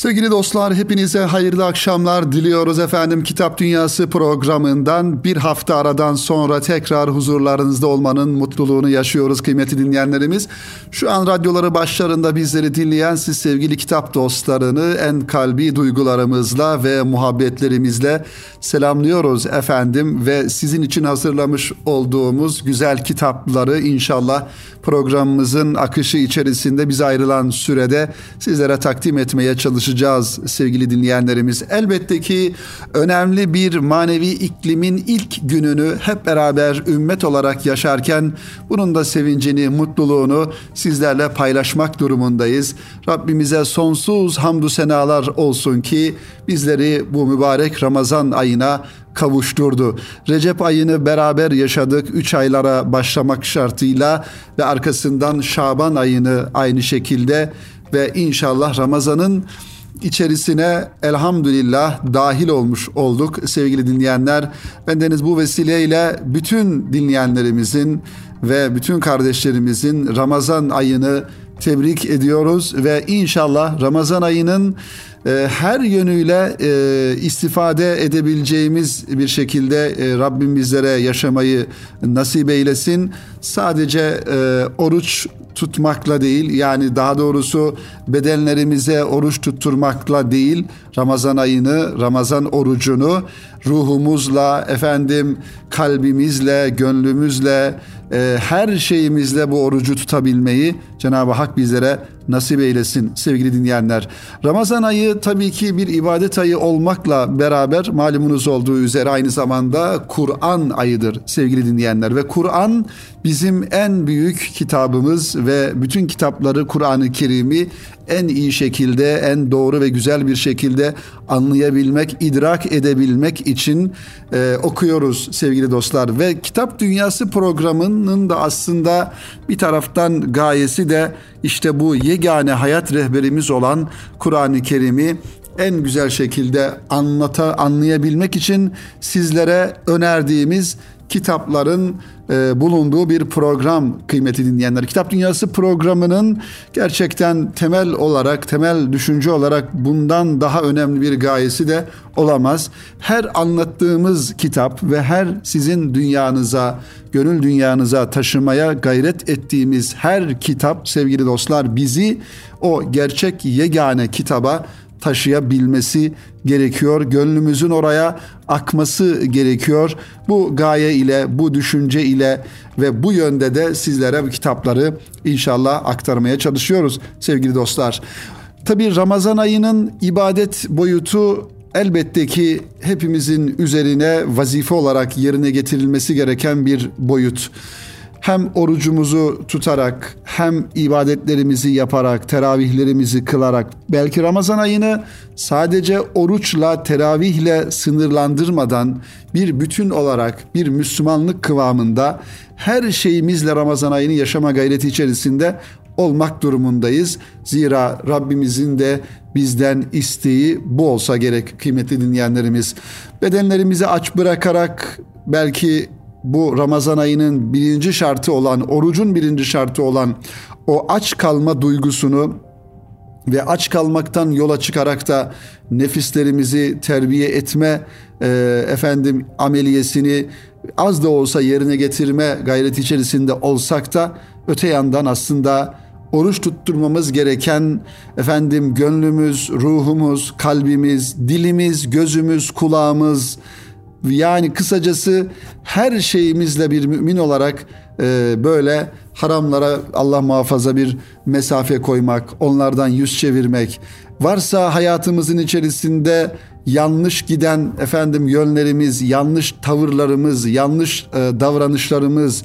Sevgili dostlar hepinize hayırlı akşamlar diliyoruz efendim. Kitap Dünyası programından bir hafta aradan sonra tekrar huzurlarınızda olmanın mutluluğunu yaşıyoruz kıymetli dinleyenlerimiz. Şu an radyoları başlarında bizleri dinleyen siz sevgili kitap dostlarını en kalbi duygularımızla ve muhabbetlerimizle selamlıyoruz efendim. Ve sizin için hazırlamış olduğumuz güzel kitapları inşallah programımızın akışı içerisinde bize ayrılan sürede sizlere takdim etmeye çalışacağız çalışacağız sevgili dinleyenlerimiz. Elbette ki önemli bir manevi iklimin ilk gününü hep beraber ümmet olarak yaşarken bunun da sevincini, mutluluğunu sizlerle paylaşmak durumundayız. Rabbimize sonsuz hamdü senalar olsun ki bizleri bu mübarek Ramazan ayına kavuşturdu. Recep ayını beraber yaşadık. Üç aylara başlamak şartıyla ve arkasından Şaban ayını aynı şekilde ve inşallah Ramazan'ın içerisine elhamdülillah dahil olmuş olduk sevgili dinleyenler. Bendeniz bu vesileyle bütün dinleyenlerimizin ve bütün kardeşlerimizin Ramazan ayını tebrik ediyoruz ve inşallah Ramazan ayının e, her yönüyle e, istifade edebileceğimiz bir şekilde e, Rabbim bizlere yaşamayı nasip eylesin. Sadece e, oruç tutmakla değil yani daha doğrusu bedenlerimize oruç tutturmakla değil Ramazan ayını, Ramazan orucunu ruhumuzla, efendim kalbimizle, gönlümüzle, e, her şeyimizle bu orucu tutabilmeyi Cenab-ı Hak bizlere nasip eylesin sevgili dinleyenler. Ramazan ayı tabii ki bir ibadet ayı olmakla beraber malumunuz olduğu üzere aynı zamanda Kur'an ayıdır sevgili dinleyenler ve Kur'an bizim en büyük kitabımız ve bütün kitapları Kur'an-ı Kerim'i en iyi şekilde, en doğru ve güzel bir şekilde anlayabilmek, idrak edebilmek için e, okuyoruz sevgili dostlar. Ve Kitap Dünyası programının da aslında bir taraftan gayesi de işte bu yegane hayat rehberimiz olan Kur'an-ı Kerim'i en güzel şekilde anlata anlayabilmek için sizlere önerdiğimiz kitapların e, bulunduğu bir program kıymeti dinleyenler. Kitap Dünyası programının gerçekten temel olarak, temel düşünce olarak bundan daha önemli bir gayesi de olamaz. Her anlattığımız kitap ve her sizin dünyanıza, gönül dünyanıza taşımaya gayret ettiğimiz her kitap sevgili dostlar bizi o gerçek yegane kitaba taşıyabilmesi gerekiyor. Gönlümüzün oraya akması gerekiyor. Bu gaye ile, bu düşünce ile ve bu yönde de sizlere bu kitapları inşallah aktarmaya çalışıyoruz sevgili dostlar. Tabi Ramazan ayının ibadet boyutu elbette ki hepimizin üzerine vazife olarak yerine getirilmesi gereken bir boyut hem orucumuzu tutarak hem ibadetlerimizi yaparak teravihlerimizi kılarak belki Ramazan ayını sadece oruçla teravihle sınırlandırmadan bir bütün olarak bir Müslümanlık kıvamında her şeyimizle Ramazan ayını yaşama gayreti içerisinde olmak durumundayız. Zira Rabbimizin de bizden isteği bu olsa gerek kıymetli dinleyenlerimiz. Bedenlerimizi aç bırakarak belki bu Ramazan ayının birinci şartı olan, orucun birinci şartı olan o aç kalma duygusunu ve aç kalmaktan yola çıkarak da nefislerimizi terbiye etme e, efendim ameliyesini az da olsa yerine getirme gayreti içerisinde olsak da öte yandan aslında oruç tutturmamız gereken efendim gönlümüz, ruhumuz, kalbimiz, dilimiz, gözümüz, kulağımız, yani kısacası her şeyimizle bir mümin olarak e, böyle haramlara Allah muhafaza bir mesafe koymak, onlardan yüz çevirmek, varsa hayatımızın içerisinde yanlış giden efendim yönlerimiz, yanlış tavırlarımız, yanlış e, davranışlarımız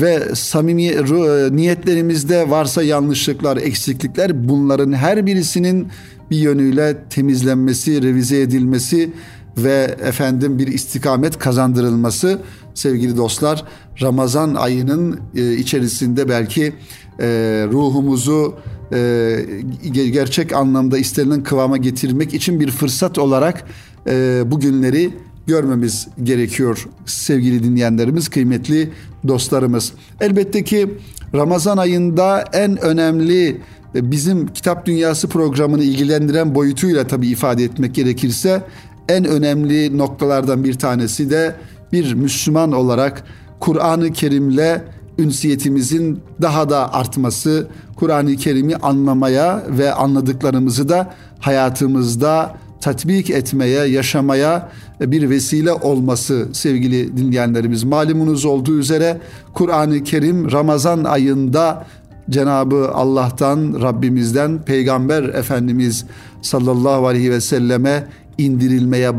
ve samimi e, niyetlerimizde varsa yanlışlıklar, eksiklikler bunların her birisinin bir yönüyle temizlenmesi, revize edilmesi ve efendim bir istikamet kazandırılması sevgili dostlar Ramazan ayının e, içerisinde belki e, ruhumuzu e, gerçek anlamda istenilen kıvama getirmek için bir fırsat olarak bu günleri görmemiz gerekiyor sevgili dinleyenlerimiz, kıymetli dostlarımız. Elbette ki Ramazan ayında en önemli bizim kitap dünyası programını ilgilendiren boyutuyla tabii ifade etmek gerekirse en önemli noktalardan bir tanesi de bir Müslüman olarak Kur'an-ı Kerim'le ünsiyetimizin daha da artması, Kur'an-ı Kerim'i anlamaya ve anladıklarımızı da hayatımızda tatbik etmeye, yaşamaya bir vesile olması sevgili dinleyenlerimiz. Malumunuz olduğu üzere Kur'an-ı Kerim Ramazan ayında Cenabı Allah'tan, Rabbimizden Peygamber Efendimiz sallallahu aleyhi ve selleme indirilmeye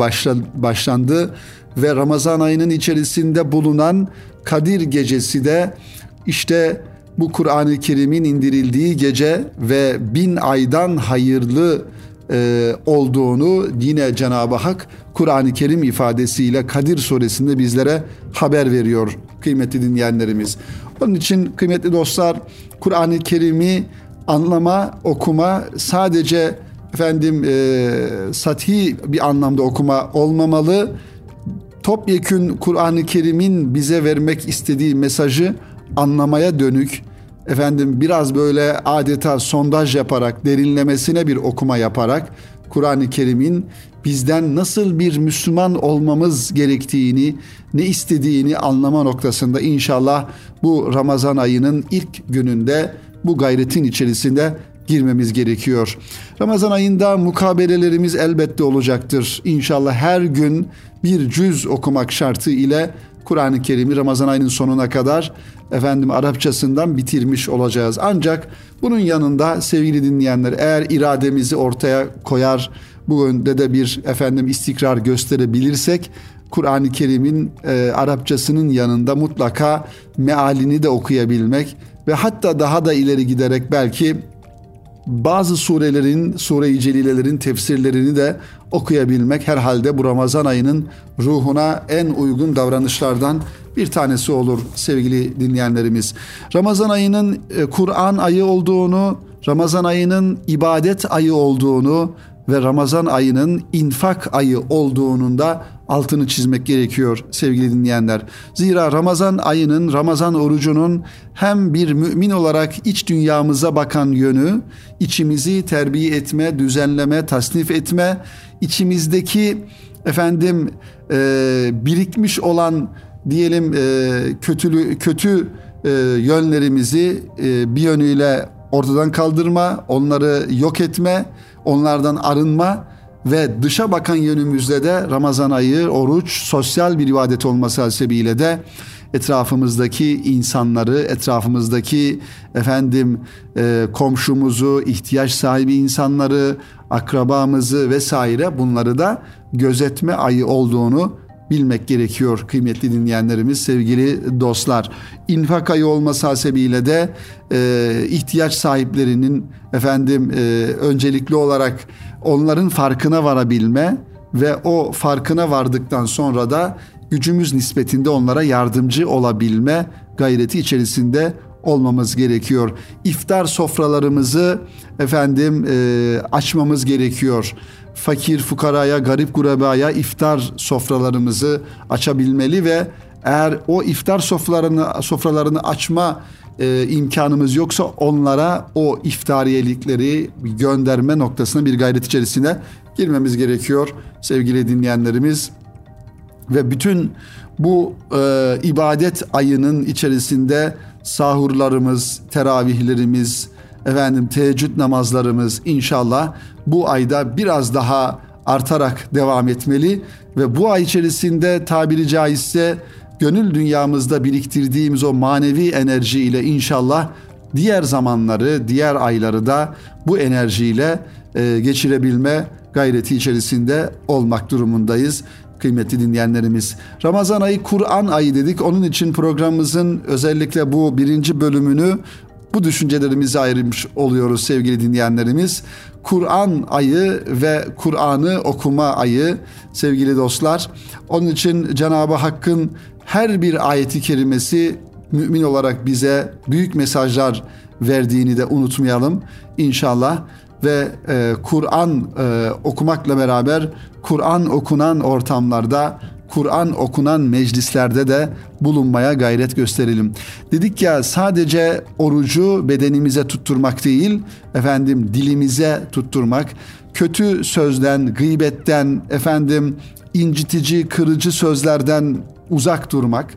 başlandı ve Ramazan ayının içerisinde bulunan Kadir gecesi de işte bu Kur'an-ı Kerim'in indirildiği gece ve bin aydan hayırlı e, olduğunu yine Cenab-ı Hak Kur'an-ı Kerim ifadesiyle Kadir suresinde bizlere haber veriyor kıymetli dinleyenlerimiz. Onun için kıymetli dostlar Kur'an-ı Kerim'i anlama, okuma sadece efendim e, sathi bir anlamda okuma olmamalı. Topyekün Kur'an-ı Kerim'in bize vermek istediği mesajı anlamaya dönük efendim biraz böyle adeta sondaj yaparak derinlemesine bir okuma yaparak Kur'an-ı Kerim'in bizden nasıl bir Müslüman olmamız gerektiğini, ne istediğini anlama noktasında inşallah bu Ramazan ayının ilk gününde bu gayretin içerisinde girmemiz gerekiyor. Ramazan ayında mukabelelerimiz elbette olacaktır. İnşallah her gün bir cüz okumak şartı ile Kur'an-ı Kerim'i Ramazan ayının sonuna kadar efendim Arapçasından bitirmiş olacağız. Ancak bunun yanında sevgili dinleyenler eğer irademizi ortaya koyar bu yönde de bir efendim istikrar gösterebilirsek Kur'an-ı Kerim'in e, Arapçasının yanında mutlaka mealini de okuyabilmek ve hatta daha da ileri giderek belki bazı surelerin, sure-i celilelerin tefsirlerini de okuyabilmek herhalde bu Ramazan ayının ruhuna en uygun davranışlardan bir tanesi olur sevgili dinleyenlerimiz. Ramazan ayının e, Kur'an ayı olduğunu, Ramazan ayının ibadet ayı olduğunu ve Ramazan ayının infak ayı olduğunun da altını çizmek gerekiyor sevgili dinleyenler. Zira Ramazan ayının, Ramazan orucunun hem bir mümin olarak iç dünyamıza bakan yönü, içimizi terbiye etme, düzenleme, tasnif etme, içimizdeki efendim e, birikmiş olan diyelim e, kötülü kötü e, yönlerimizi e, bir yönüyle ortadan kaldırma, onları yok etme, onlardan arınma ve dışa bakan yönümüzde de Ramazan ayı oruç sosyal bir ibadet olması hasebiyle de etrafımızdaki insanları, etrafımızdaki efendim e, komşumuzu, ihtiyaç sahibi insanları, akrabamızı vesaire bunları da gözetme ayı olduğunu bilmek gerekiyor kıymetli dinleyenlerimiz, sevgili dostlar. İnfak ayı olması hasebiyle de e, ihtiyaç sahiplerinin efendim e, öncelikli olarak onların farkına varabilme ve o farkına vardıktan sonra da gücümüz nispetinde onlara yardımcı olabilme gayreti içerisinde olmamız gerekiyor. İftar sofralarımızı efendim e, açmamız gerekiyor fakir fukaraya, garip kurabaya iftar sofralarımızı açabilmeli ve eğer o iftar sofralarını sofralarını açma e, imkanımız yoksa onlara o iftariyelikleri gönderme noktasına bir gayret içerisine girmemiz gerekiyor sevgili dinleyenlerimiz ve bütün bu e, ibadet ayının içerisinde sahurlarımız, teravihlerimiz, efendim teheccüd namazlarımız inşallah bu ayda biraz daha artarak devam etmeli ve bu ay içerisinde tabiri caizse gönül dünyamızda biriktirdiğimiz o manevi enerji ile inşallah diğer zamanları, diğer ayları da bu enerjiyle e, geçirebilme gayreti içerisinde olmak durumundayız kıymetli dinleyenlerimiz. Ramazan ayı Kur'an ayı dedik. Onun için programımızın özellikle bu birinci bölümünü bu düşüncelerimizi ayırmış oluyoruz sevgili dinleyenlerimiz. Kur'an ayı ve Kur'an'ı okuma ayı sevgili dostlar. Onun için Cenab-ı Hakk'ın her bir ayeti kerimesi mümin olarak bize büyük mesajlar verdiğini de unutmayalım inşallah ve e, Kur'an e, okumakla beraber Kur'an okunan ortamlarda Kur'an okunan meclislerde de bulunmaya gayret gösterelim. Dedik ya sadece orucu bedenimize tutturmak değil, efendim dilimize tutturmak, kötü sözden, gıybetten, efendim incitici, kırıcı sözlerden uzak durmak,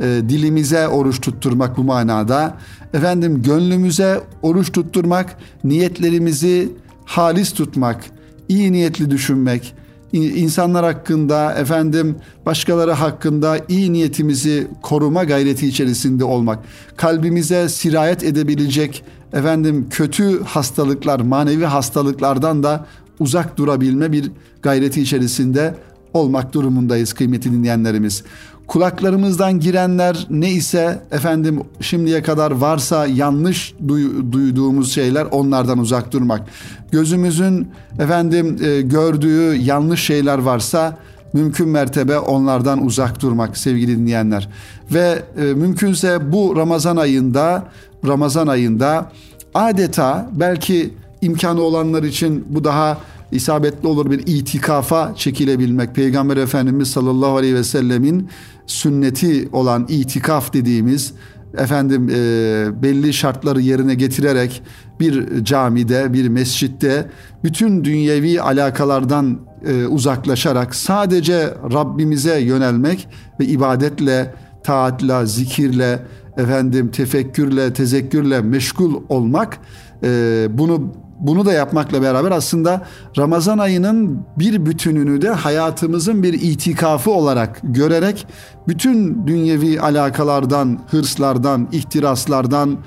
e, dilimize oruç tutturmak bu manada. Efendim gönlümüze oruç tutturmak, niyetlerimizi halis tutmak, iyi niyetli düşünmek, insanlar hakkında, efendim başkaları hakkında iyi niyetimizi koruma gayreti içerisinde olmak, kalbimize sirayet edebilecek efendim kötü hastalıklar, manevi hastalıklardan da uzak durabilme bir gayreti içerisinde olmak durumundayız kıymetli dinleyenlerimiz. Kulaklarımızdan girenler ne ise efendim şimdiye kadar varsa yanlış duy, duyduğumuz şeyler onlardan uzak durmak. Gözümüzün efendim e, gördüğü yanlış şeyler varsa mümkün mertebe onlardan uzak durmak sevgili dinleyenler. Ve e, mümkünse bu Ramazan ayında Ramazan ayında adeta belki imkanı olanlar için bu daha isabetli olur bir itikafa çekilebilmek. Peygamber Efendimiz sallallahu aleyhi ve sellemin sünneti olan itikaf dediğimiz efendim e, belli şartları yerine getirerek bir camide, bir mescitte bütün dünyevi alakalardan e, uzaklaşarak sadece Rabbimize yönelmek ve ibadetle, taatla, zikirle, efendim tefekkürle, tezekkürle meşgul olmak e, bunu bunu da yapmakla beraber aslında Ramazan ayının bir bütününü de hayatımızın bir itikafı olarak görerek bütün dünyevi alakalardan, hırslardan, ihtiraslardan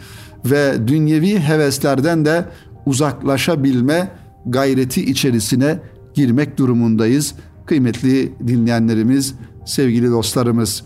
ve dünyevi heveslerden de uzaklaşabilme gayreti içerisine girmek durumundayız. Kıymetli dinleyenlerimiz, sevgili dostlarımız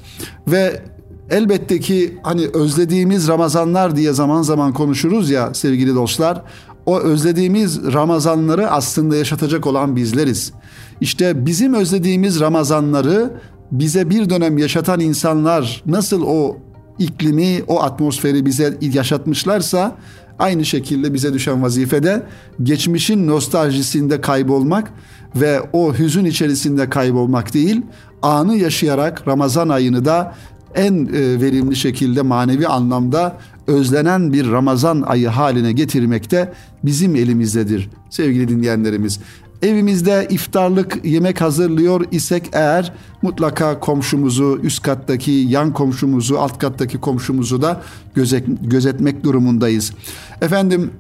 ve elbette ki hani özlediğimiz Ramazanlar diye zaman zaman konuşuruz ya sevgili dostlar o özlediğimiz Ramazanları aslında yaşatacak olan bizleriz. İşte bizim özlediğimiz Ramazanları bize bir dönem yaşatan insanlar nasıl o iklimi, o atmosferi bize yaşatmışlarsa aynı şekilde bize düşen vazifede geçmişin nostaljisinde kaybolmak ve o hüzün içerisinde kaybolmak değil, anı yaşayarak Ramazan ayını da en e, verimli şekilde manevi anlamda özlenen bir Ramazan ayı haline getirmekte bizim elimizdedir sevgili dinleyenlerimiz. Evimizde iftarlık yemek hazırlıyor isek eğer mutlaka komşumuzu, üst kattaki yan komşumuzu, alt kattaki komşumuzu da gözet, gözetmek durumundayız. Efendim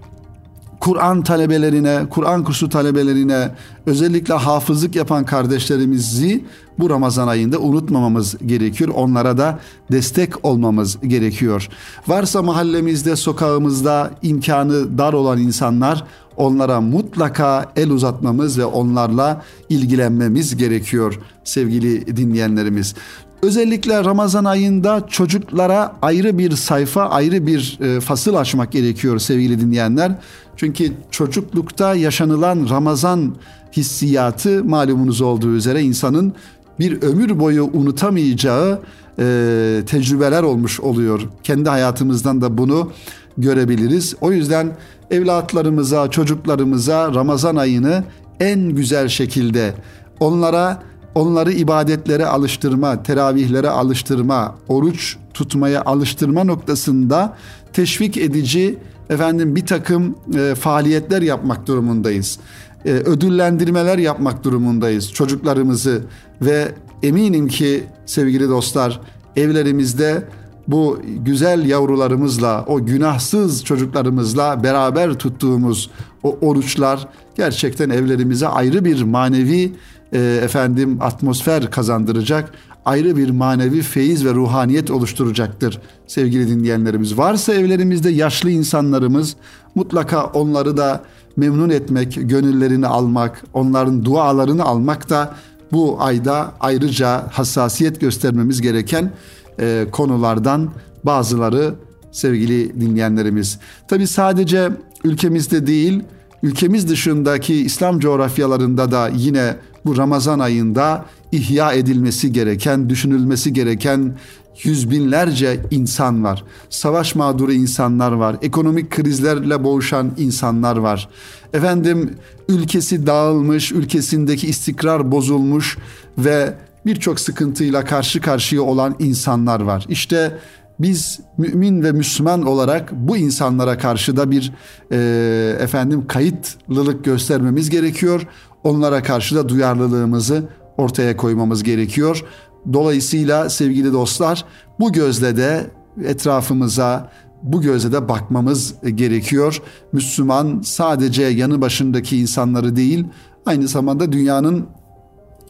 Kur'an talebelerine, Kur'an kursu talebelerine, özellikle hafızlık yapan kardeşlerimizi bu Ramazan ayında unutmamamız gerekiyor. Onlara da destek olmamız gerekiyor. Varsa mahallemizde, sokağımızda imkanı dar olan insanlar onlara mutlaka el uzatmamız ve onlarla ilgilenmemiz gerekiyor sevgili dinleyenlerimiz. Özellikle Ramazan ayında çocuklara ayrı bir sayfa, ayrı bir e, fasıl açmak gerekiyor sevgili dinleyenler. Çünkü çocuklukta yaşanılan Ramazan hissiyatı malumunuz olduğu üzere insanın bir ömür boyu unutamayacağı e, tecrübeler olmuş oluyor. Kendi hayatımızdan da bunu görebiliriz. O yüzden evlatlarımıza, çocuklarımıza Ramazan ayını en güzel şekilde onlara onları ibadetlere alıştırma, teravihlere alıştırma, oruç tutmaya alıştırma noktasında teşvik edici efendim bir takım e, faaliyetler yapmak durumundayız. E, ödüllendirmeler yapmak durumundayız çocuklarımızı ve eminim ki sevgili dostlar evlerimizde bu güzel yavrularımızla, o günahsız çocuklarımızla beraber tuttuğumuz o oruçlar gerçekten evlerimize ayrı bir manevi e, efendim atmosfer kazandıracak, ayrı bir manevi feyiz ve ruhaniyet oluşturacaktır sevgili dinleyenlerimiz. Varsa evlerimizde yaşlı insanlarımız mutlaka onları da memnun etmek, gönüllerini almak, onların dualarını almak da bu ayda ayrıca hassasiyet göstermemiz gereken e, konulardan bazıları sevgili dinleyenlerimiz. Tabi sadece ülkemizde değil, ülkemiz dışındaki İslam coğrafyalarında da yine bu Ramazan ayında ihya edilmesi gereken, düşünülmesi gereken yüz binlerce insan var. Savaş mağduru insanlar var. Ekonomik krizlerle boğuşan insanlar var. Efendim ülkesi dağılmış, ülkesindeki istikrar bozulmuş ve birçok sıkıntıyla karşı karşıya olan insanlar var. İşte biz mümin ve Müslüman olarak bu insanlara karşı da bir e, efendim kayıtlılık göstermemiz gerekiyor. Onlara karşı da duyarlılığımızı ortaya koymamız gerekiyor. Dolayısıyla sevgili dostlar bu gözle de etrafımıza bu gözle de bakmamız gerekiyor. Müslüman sadece yanı başındaki insanları değil, aynı zamanda dünyanın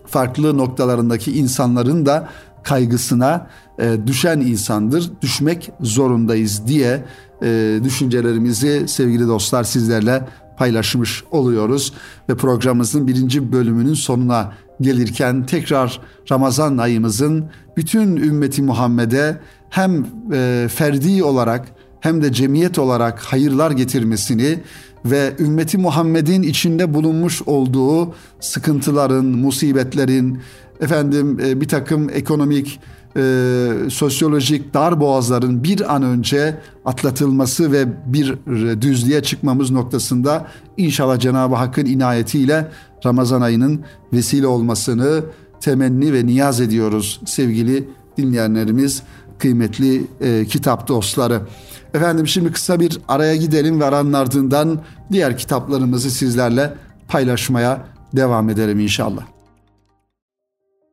farklı noktalarındaki insanların da kaygısına e, düşen insandır. Düşmek zorundayız diye e, düşüncelerimizi sevgili dostlar sizlerle paylaşmış oluyoruz ve programımızın birinci bölümünün sonuna gelirken tekrar Ramazan ayımızın bütün ümmeti Muhammed'e hem e, ferdi olarak hem de cemiyet olarak hayırlar getirmesini ve ümmeti Muhammed'in içinde bulunmuş olduğu sıkıntıların, musibetlerin, efendim e, bir takım ekonomik, e, sosyolojik dar boğazların bir an önce atlatılması ve bir düzlüğe çıkmamız noktasında inşallah Cenab-ı Hakk'ın inayetiyle Ramazan ayının vesile olmasını temenni ve niyaz ediyoruz sevgili dinleyenlerimiz, kıymetli e, kitap dostları. Efendim şimdi kısa bir araya gidelim ve aranın ardından diğer kitaplarımızı sizlerle paylaşmaya devam edelim inşallah.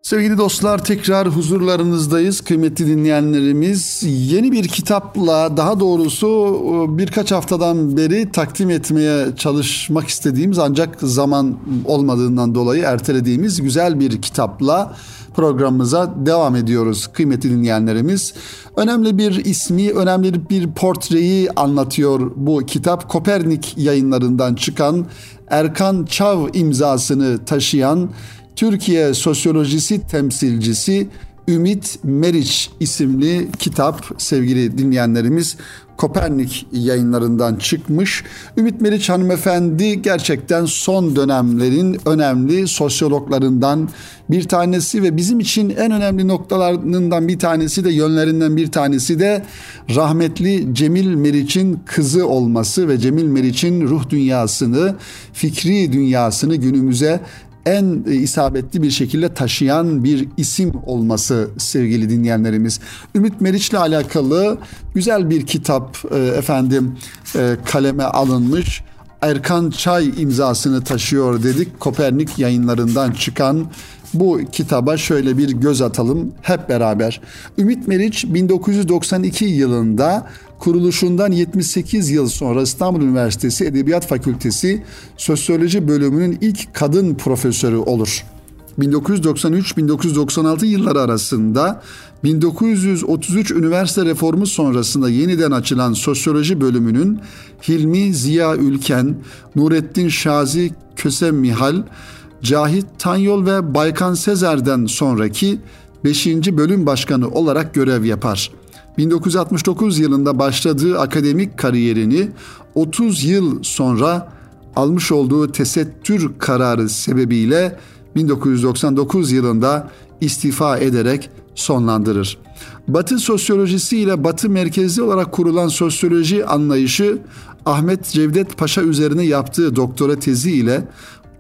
Sevgili dostlar tekrar huzurlarınızdayız kıymetli dinleyenlerimiz. Yeni bir kitapla daha doğrusu e, birkaç haftadan beri takdim etmeye çalışmak istediğimiz ancak zaman olmadığından dolayı ertelediğimiz güzel bir kitapla programımıza devam ediyoruz kıymetli dinleyenlerimiz. Önemli bir ismi, önemli bir portreyi anlatıyor bu kitap. Kopernik yayınlarından çıkan Erkan Çav imzasını taşıyan Türkiye sosyolojisi temsilcisi Ümit Meriç isimli kitap sevgili dinleyenlerimiz Kopernik yayınlarından çıkmış. Ümit Meriç hanımefendi gerçekten son dönemlerin önemli sosyologlarından bir tanesi ve bizim için en önemli noktalarından bir tanesi de yönlerinden bir tanesi de rahmetli Cemil Meriç'in kızı olması ve Cemil Meriç'in ruh dünyasını, fikri dünyasını günümüze en isabetli bir şekilde taşıyan bir isim olması sevgili dinleyenlerimiz. Ümit Meriç'le alakalı güzel bir kitap e, efendim e, kaleme alınmış. Erkan Çay imzasını taşıyor dedik. Kopernik yayınlarından çıkan bu kitaba şöyle bir göz atalım hep beraber. Ümit Meriç 1992 yılında kuruluşundan 78 yıl sonra İstanbul Üniversitesi Edebiyat Fakültesi Sosyoloji bölümünün ilk kadın profesörü olur. 1993-1996 yılları arasında 1933 üniversite reformu sonrasında yeniden açılan sosyoloji bölümünün Hilmi Ziya Ülken, Nurettin Şazi Köse Mihal, Cahit Tanyol ve Baykan Sezer'den sonraki 5. bölüm başkanı olarak görev yapar. 1969 yılında başladığı akademik kariyerini 30 yıl sonra almış olduğu tesettür kararı sebebiyle 1999 yılında istifa ederek sonlandırır. Batı sosyolojisi ile Batı merkezli olarak kurulan sosyoloji anlayışı Ahmet Cevdet Paşa üzerine yaptığı doktora tezi ile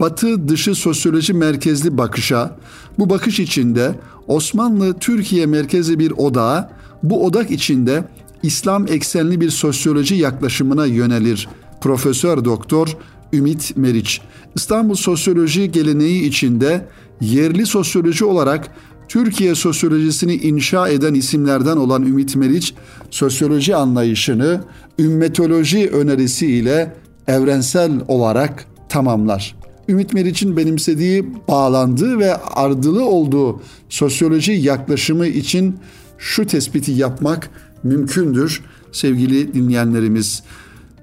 Batı dışı sosyoloji merkezli bakışa, bu bakış içinde Osmanlı Türkiye merkezi bir odağa, bu odak içinde İslam eksenli bir sosyoloji yaklaşımına yönelir. Profesör Doktor Ümit Meriç. İstanbul sosyoloji geleneği içinde yerli sosyoloji olarak Türkiye sosyolojisini inşa eden isimlerden olan Ümit Meriç, sosyoloji anlayışını ümmetoloji önerisiyle evrensel olarak tamamlar. Ümit Meriç'in benimsediği, bağlandığı ve ardılı olduğu sosyoloji yaklaşımı için şu tespiti yapmak mümkündür sevgili dinleyenlerimiz.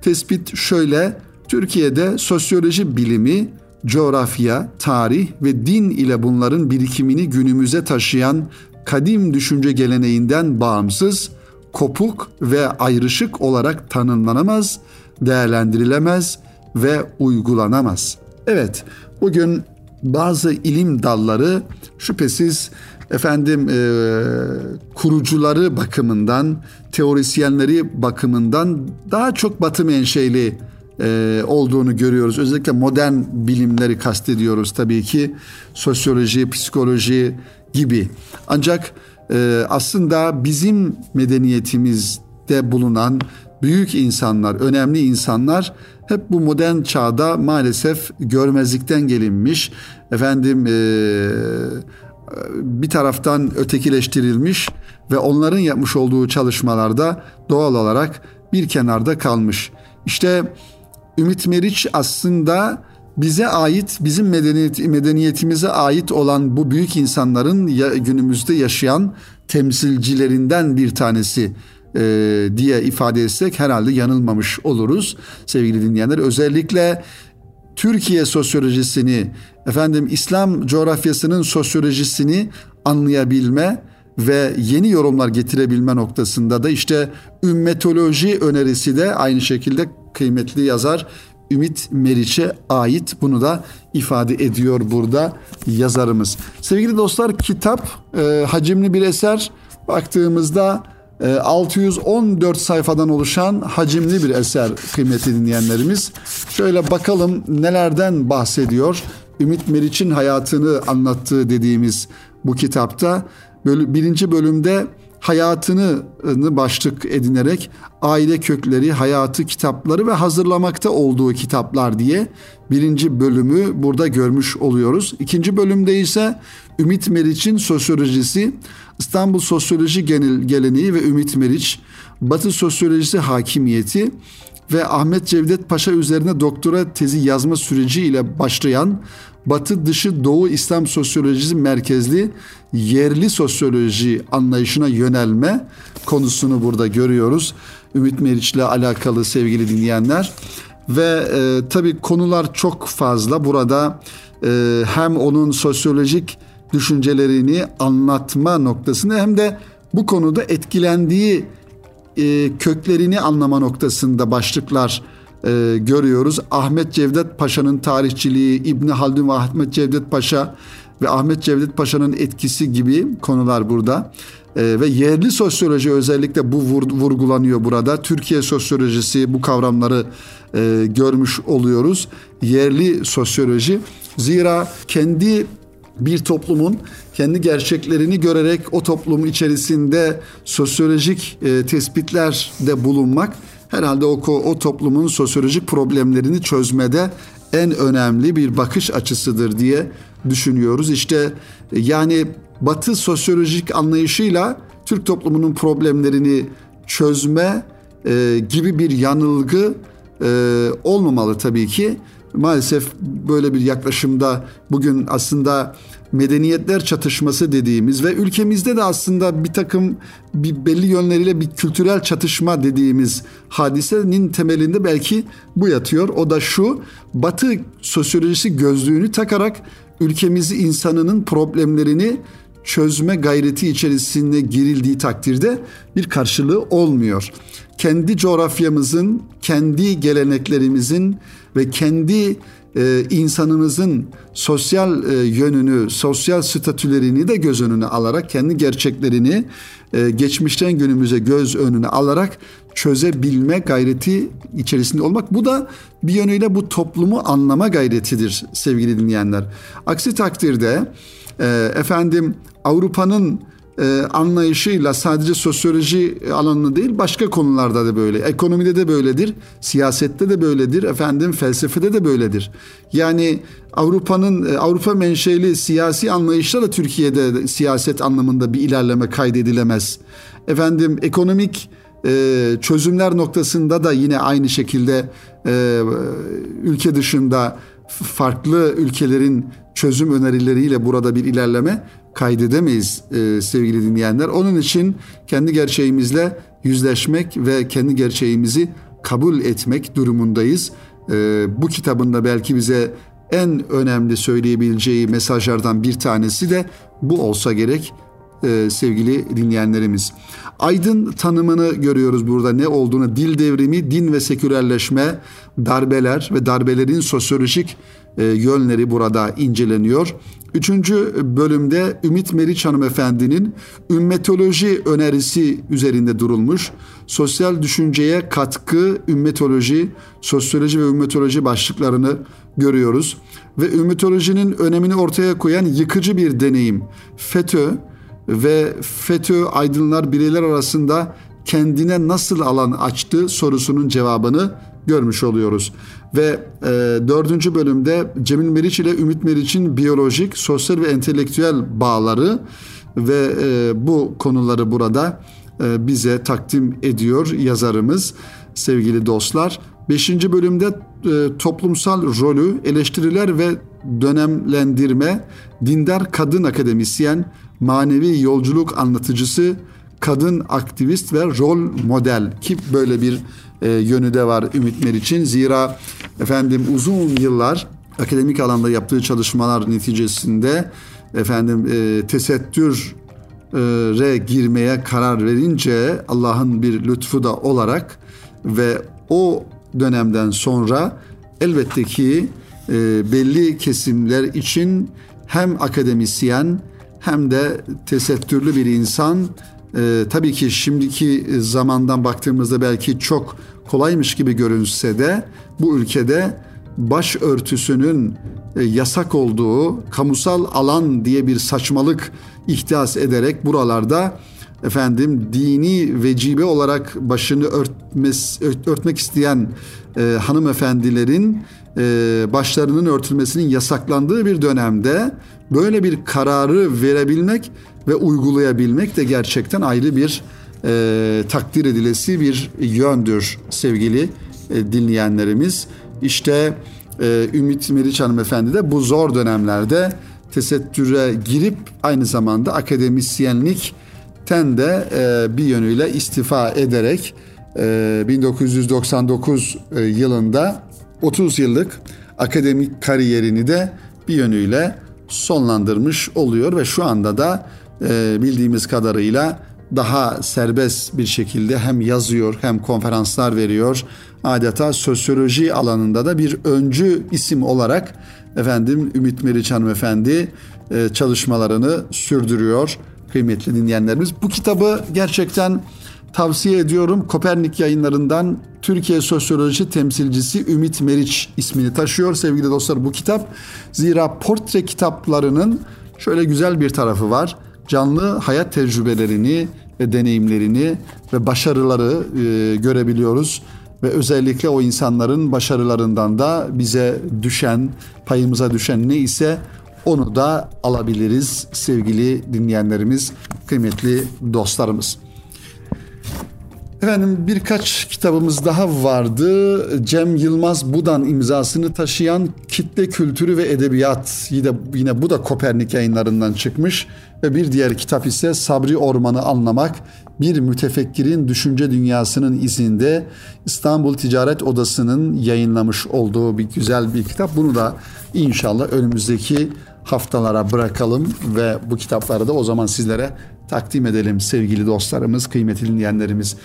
Tespit şöyle, Türkiye'de sosyoloji bilimi, coğrafya, tarih ve din ile bunların birikimini günümüze taşıyan kadim düşünce geleneğinden bağımsız, kopuk ve ayrışık olarak tanımlanamaz, değerlendirilemez ve uygulanamaz. Evet, bugün bazı ilim dalları şüphesiz efendim e, kurucuları bakımından, teorisyenleri bakımından daha çok batı menşeli e, olduğunu görüyoruz. Özellikle modern bilimleri kastediyoruz tabii ki. Sosyoloji, psikoloji, gibi. Ancak e, aslında bizim medeniyetimizde bulunan büyük insanlar, önemli insanlar hep bu modern çağda maalesef görmezlikten gelinmiş. Efendim e, bir taraftan ötekileştirilmiş ve onların yapmış olduğu çalışmalarda doğal olarak bir kenarda kalmış. İşte Ümit Meriç aslında bize ait, bizim medeniyet, medeniyetimize ait olan bu büyük insanların ya, günümüzde yaşayan temsilcilerinden bir tanesi e, diye ifade etsek herhalde yanılmamış oluruz sevgili dinleyenler. Özellikle Türkiye sosyolojisini, efendim İslam coğrafyasının sosyolojisini anlayabilme ve yeni yorumlar getirebilme noktasında da işte ümmetoloji önerisi de aynı şekilde kıymetli yazar Ümit Meriç'e ait bunu da ifade ediyor burada yazarımız. Sevgili dostlar kitap e, hacimli bir eser baktığımızda 614 ee, sayfadan oluşan hacimli bir eser kıymetli dinleyenlerimiz. Şöyle bakalım nelerden bahsediyor. Ümit Meriç'in hayatını anlattığı dediğimiz bu kitapta birinci bölümde hayatını başlık edinerek aile kökleri, hayatı, kitapları ve hazırlamakta olduğu kitaplar diye birinci bölümü burada görmüş oluyoruz. İkinci bölümde ise Ümit Meriç'in sosyolojisi, İstanbul Sosyoloji Geleneği ve Ümit Meriç, Batı Sosyolojisi Hakimiyeti ve Ahmet Cevdet Paşa üzerine doktora tezi yazma süreci ile başlayan Batı dışı Doğu İslam sosyolojisi merkezli yerli sosyoloji anlayışına yönelme konusunu burada görüyoruz. Ümit Meriç ile alakalı sevgili dinleyenler. Ve e, tabii konular çok fazla. Burada e, hem onun sosyolojik düşüncelerini anlatma noktasında hem de bu konuda etkilendiği e, köklerini anlama noktasında başlıklar e, görüyoruz. Ahmet Cevdet Paşa'nın tarihçiliği, İbni Haldun ve Ahmet Cevdet Paşa ve Ahmet Cevdet Paşa'nın etkisi gibi konular burada. E, ve yerli sosyoloji özellikle bu vur, vurgulanıyor burada. Türkiye sosyolojisi bu kavramları e, görmüş oluyoruz. Yerli sosyoloji zira kendi bir toplumun kendi gerçeklerini görerek o toplum içerisinde sosyolojik e, tespitlerde bulunmak herhalde o, o toplumun sosyolojik problemlerini çözmede en önemli bir bakış açısıdır diye düşünüyoruz. İşte e, yani Batı sosyolojik anlayışıyla Türk toplumunun problemlerini çözme e, gibi bir yanılgı e, olmamalı tabii ki. Maalesef böyle bir yaklaşımda bugün aslında medeniyetler çatışması dediğimiz ve ülkemizde de aslında bir takım bir belli yönleriyle bir kültürel çatışma dediğimiz hadisenin temelinde belki bu yatıyor. O da şu Batı sosyolojisi gözlüğünü takarak ülkemizi insanının problemlerini çözme gayreti içerisinde girildiği takdirde bir karşılığı olmuyor. Kendi coğrafyamızın, kendi geleneklerimizin ve kendi e, insanımızın sosyal e, yönünü, sosyal statülerini de göz önüne alarak kendi gerçeklerini e, geçmişten günümüze göz önüne alarak çözebilme gayreti içerisinde olmak. Bu da bir yönüyle bu toplumu anlama gayretidir sevgili dinleyenler. Aksi takdirde e, efendim Avrupa'nın e, anlayışıyla sadece sosyoloji alanında değil başka konularda da böyle. Ekonomide de böyledir, siyasette de böyledir, efendim felsefede de böyledir. Yani Avrupa'nın e, Avrupa menşeli siyasi anlayışla da Türkiye'de siyaset anlamında bir ilerleme kaydedilemez. Efendim ekonomik e, çözümler noktasında da yine aynı şekilde ülke dışında farklı ülkelerin çözüm önerileriyle burada bir ilerleme kaydedemeyiz e, sevgili dinleyenler. Onun için kendi gerçeğimizle yüzleşmek ve kendi gerçeğimizi kabul etmek durumundayız. E, bu kitabında belki bize en önemli söyleyebileceği mesajlardan bir tanesi de bu olsa gerek e, sevgili dinleyenlerimiz. Aydın tanımını görüyoruz burada ne olduğunu dil devrimi, din ve sekülerleşme, darbeler ve darbelerin sosyolojik e, yönleri burada inceleniyor. Üçüncü bölümde Ümit Meriç hanımefendinin ümmetoloji önerisi üzerinde durulmuş. Sosyal düşünceye katkı, ümmetoloji, sosyoloji ve ümmetoloji başlıklarını görüyoruz. Ve ümmetolojinin önemini ortaya koyan yıkıcı bir deneyim. FETÖ ve FETÖ aydınlar bireyler arasında kendine nasıl alan açtı sorusunun cevabını görmüş oluyoruz. Ve e, dördüncü bölümde Cemil Meriç ile Ümit Meriç'in biyolojik, sosyal ve entelektüel bağları ve e, bu konuları burada e, bize takdim ediyor yazarımız sevgili dostlar. Beşinci bölümde e, toplumsal rolü, eleştiriler ve dönemlendirme, dindar kadın akademisyen, manevi yolculuk anlatıcısı, kadın aktivist ve rol model ki böyle bir e, yönü de var Ümit Meriç'in. Zira efendim uzun yıllar akademik alanda yaptığı çalışmalar neticesinde efendim e, tesettüre girmeye karar verince Allah'ın bir lütfu da olarak ve o dönemden sonra elbette ki e, belli kesimler için hem akademisyen hem de tesettürlü bir insan e, tabii ki şimdiki zamandan baktığımızda belki çok kolaymış gibi görünse de bu ülkede baş örtüsünün e, yasak olduğu kamusal alan diye bir saçmalık ihdas ederek buralarda efendim dini vecibe olarak başını örtmez, örtmek isteyen e, hanımefendilerin e, başlarının örtülmesinin yasaklandığı bir dönemde böyle bir kararı verebilmek ve uygulayabilmek de gerçekten ayrı bir e, takdir edilesi bir yöndür sevgili e, dinleyenlerimiz. İşte e, Ümit Meriç hanımefendi de bu zor dönemlerde tesettüre girip aynı zamanda akademisyenlikten de e, bir yönüyle istifa ederek e, 1999 e, yılında 30 yıllık akademik kariyerini de bir yönüyle sonlandırmış oluyor ve şu anda da e, bildiğimiz kadarıyla daha serbest bir şekilde hem yazıyor hem konferanslar veriyor. Adeta sosyoloji alanında da bir öncü isim olarak efendim Ümit Meriç hanımefendi e, çalışmalarını sürdürüyor kıymetli dinleyenlerimiz. Bu kitabı gerçekten tavsiye ediyorum. Kopernik yayınlarından Türkiye Sosyoloji temsilcisi Ümit Meriç ismini taşıyor sevgili dostlar bu kitap. Zira portre kitaplarının şöyle güzel bir tarafı var. Canlı hayat tecrübelerini deneyimlerini ve başarıları e, görebiliyoruz ve özellikle o insanların başarılarından da bize düşen, payımıza düşen ne ise onu da alabiliriz sevgili dinleyenlerimiz, kıymetli dostlarımız. Efendim birkaç kitabımız daha vardı. Cem Yılmaz Budan imzasını taşıyan Kitle Kültürü ve Edebiyat. Yine, yine bu da Kopernik yayınlarından çıkmış. Ve bir diğer kitap ise Sabri Orman'ı anlamak. Bir mütefekkirin düşünce dünyasının izinde İstanbul Ticaret Odası'nın yayınlamış olduğu bir güzel bir kitap. Bunu da inşallah önümüzdeki haftalara bırakalım ve bu kitapları da o zaman sizlere takdim edelim sevgili dostlarımız, kıymetli dinleyenlerimiz.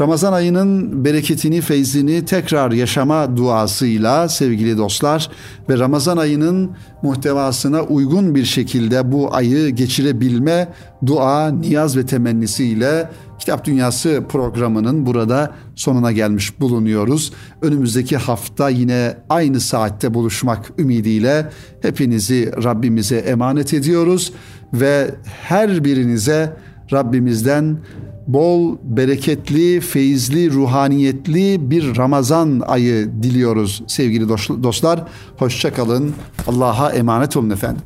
Ramazan ayının bereketini, feyzini tekrar yaşama duasıyla sevgili dostlar ve Ramazan ayının muhtevasına uygun bir şekilde bu ayı geçirebilme dua, niyaz ve temennisiyle Kitap Dünyası programının burada sonuna gelmiş bulunuyoruz. Önümüzdeki hafta yine aynı saatte buluşmak ümidiyle hepinizi Rabbimize emanet ediyoruz ve her birinize Rabbimizden bol, bereketli, feyizli, ruhaniyetli bir Ramazan ayı diliyoruz sevgili dostlar. Hoşçakalın. Allah'a emanet olun efendim.